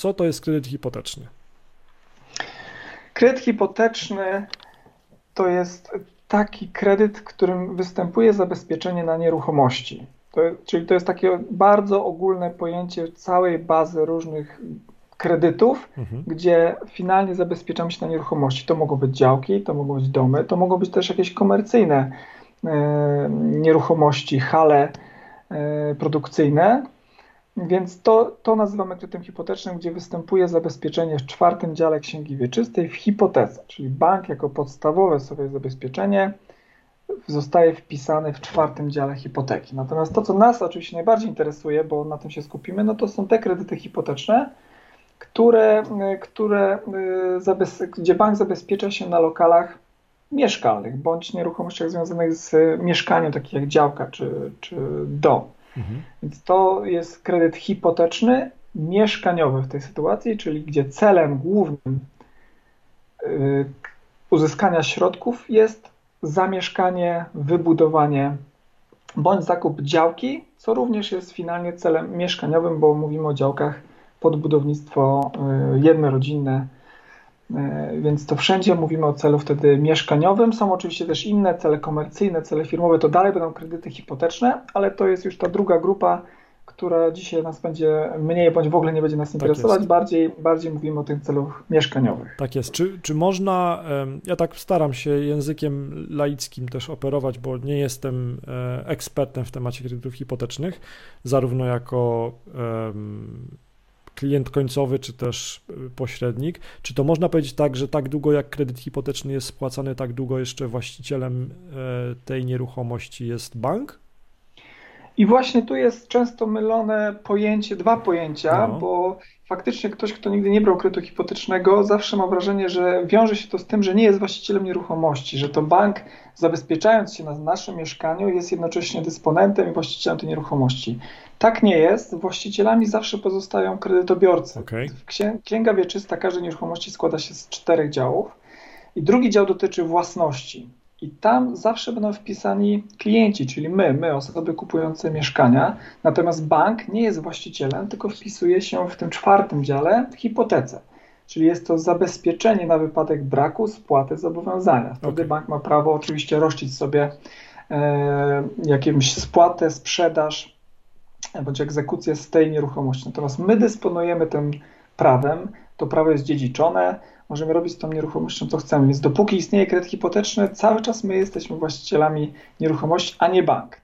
Co to jest kredyt hipoteczny? Kredyt hipoteczny to jest taki kredyt, w którym występuje zabezpieczenie na nieruchomości. To, czyli to jest takie bardzo ogólne pojęcie całej bazy różnych kredytów, mhm. gdzie finalnie zabezpieczamy się na nieruchomości. To mogą być działki, to mogą być domy, to mogą być też jakieś komercyjne e, nieruchomości, hale e, produkcyjne. Więc to, to nazywamy kredytem hipotecznym, gdzie występuje zabezpieczenie w czwartym dziale Księgi Wieczystej w hipotece, czyli bank jako podstawowe sobie zabezpieczenie zostaje wpisany w czwartym dziale hipoteki. Natomiast to, co nas oczywiście najbardziej interesuje, bo na tym się skupimy, no to są te kredyty hipoteczne, które, które y, gdzie bank zabezpiecza się na lokalach mieszkalnych bądź nieruchomościach związanych z mieszkaniem, takich jak działka czy, czy dom. Mhm. Więc to jest kredyt hipoteczny, mieszkaniowy w tej sytuacji, czyli gdzie celem głównym y, uzyskania środków jest zamieszkanie, wybudowanie bądź zakup działki, co również jest finalnie celem mieszkaniowym, bo mówimy o działkach pod budownictwo y, jednorodzinne, więc to wszędzie mówimy o celu wtedy mieszkaniowym. Są oczywiście też inne cele komercyjne, cele firmowe, to dalej będą kredyty hipoteczne, ale to jest już ta druga grupa, która dzisiaj nas będzie mniej bądź w ogóle nie będzie nas tak interesować. Tak bardziej, bardziej mówimy o tych celach mieszkaniowych. Tak jest. Czy, czy można, ja tak staram się językiem laickim też operować, bo nie jestem e, ekspertem w temacie kredytów hipotecznych, zarówno jako klient końcowy, czy też e, pośrednik. Czy to można powiedzieć tak, że tak długo jak kredyt hipoteczny jest spłacany, tak długo jeszcze właścicielem e, tej nieruchomości jest bank? I właśnie tu jest często mylone pojęcie, dwa pojęcia, no. bo faktycznie ktoś, kto nigdy nie brał kredytu hipotecznego, zawsze ma wrażenie, że wiąże się to z tym, że nie jest właścicielem nieruchomości, że to bank zabezpieczając się na naszym mieszkaniu jest jednocześnie dysponentem i właścicielem tej nieruchomości. Tak nie jest. Właścicielami zawsze pozostają kredytobiorcy. Okay. Księga wieczysta każdej nieruchomości składa się z czterech działów i drugi dział dotyczy własności. I tam zawsze będą wpisani klienci, czyli my, my, osoby kupujące mieszkania. Natomiast bank nie jest właścicielem, tylko wpisuje się w tym czwartym dziale w hipotece. Czyli jest to zabezpieczenie na wypadek braku spłaty zobowiązania. Wtedy okay. bank ma prawo oczywiście rościć sobie e, jakąś spłatę, sprzedaż bądź egzekucję z tej nieruchomości. Natomiast my dysponujemy tym prawem, to prawo jest dziedziczone, możemy robić z tą nieruchomością co chcemy. Więc dopóki istnieje kredyt hipoteczny, cały czas my jesteśmy właścicielami nieruchomości, a nie bank.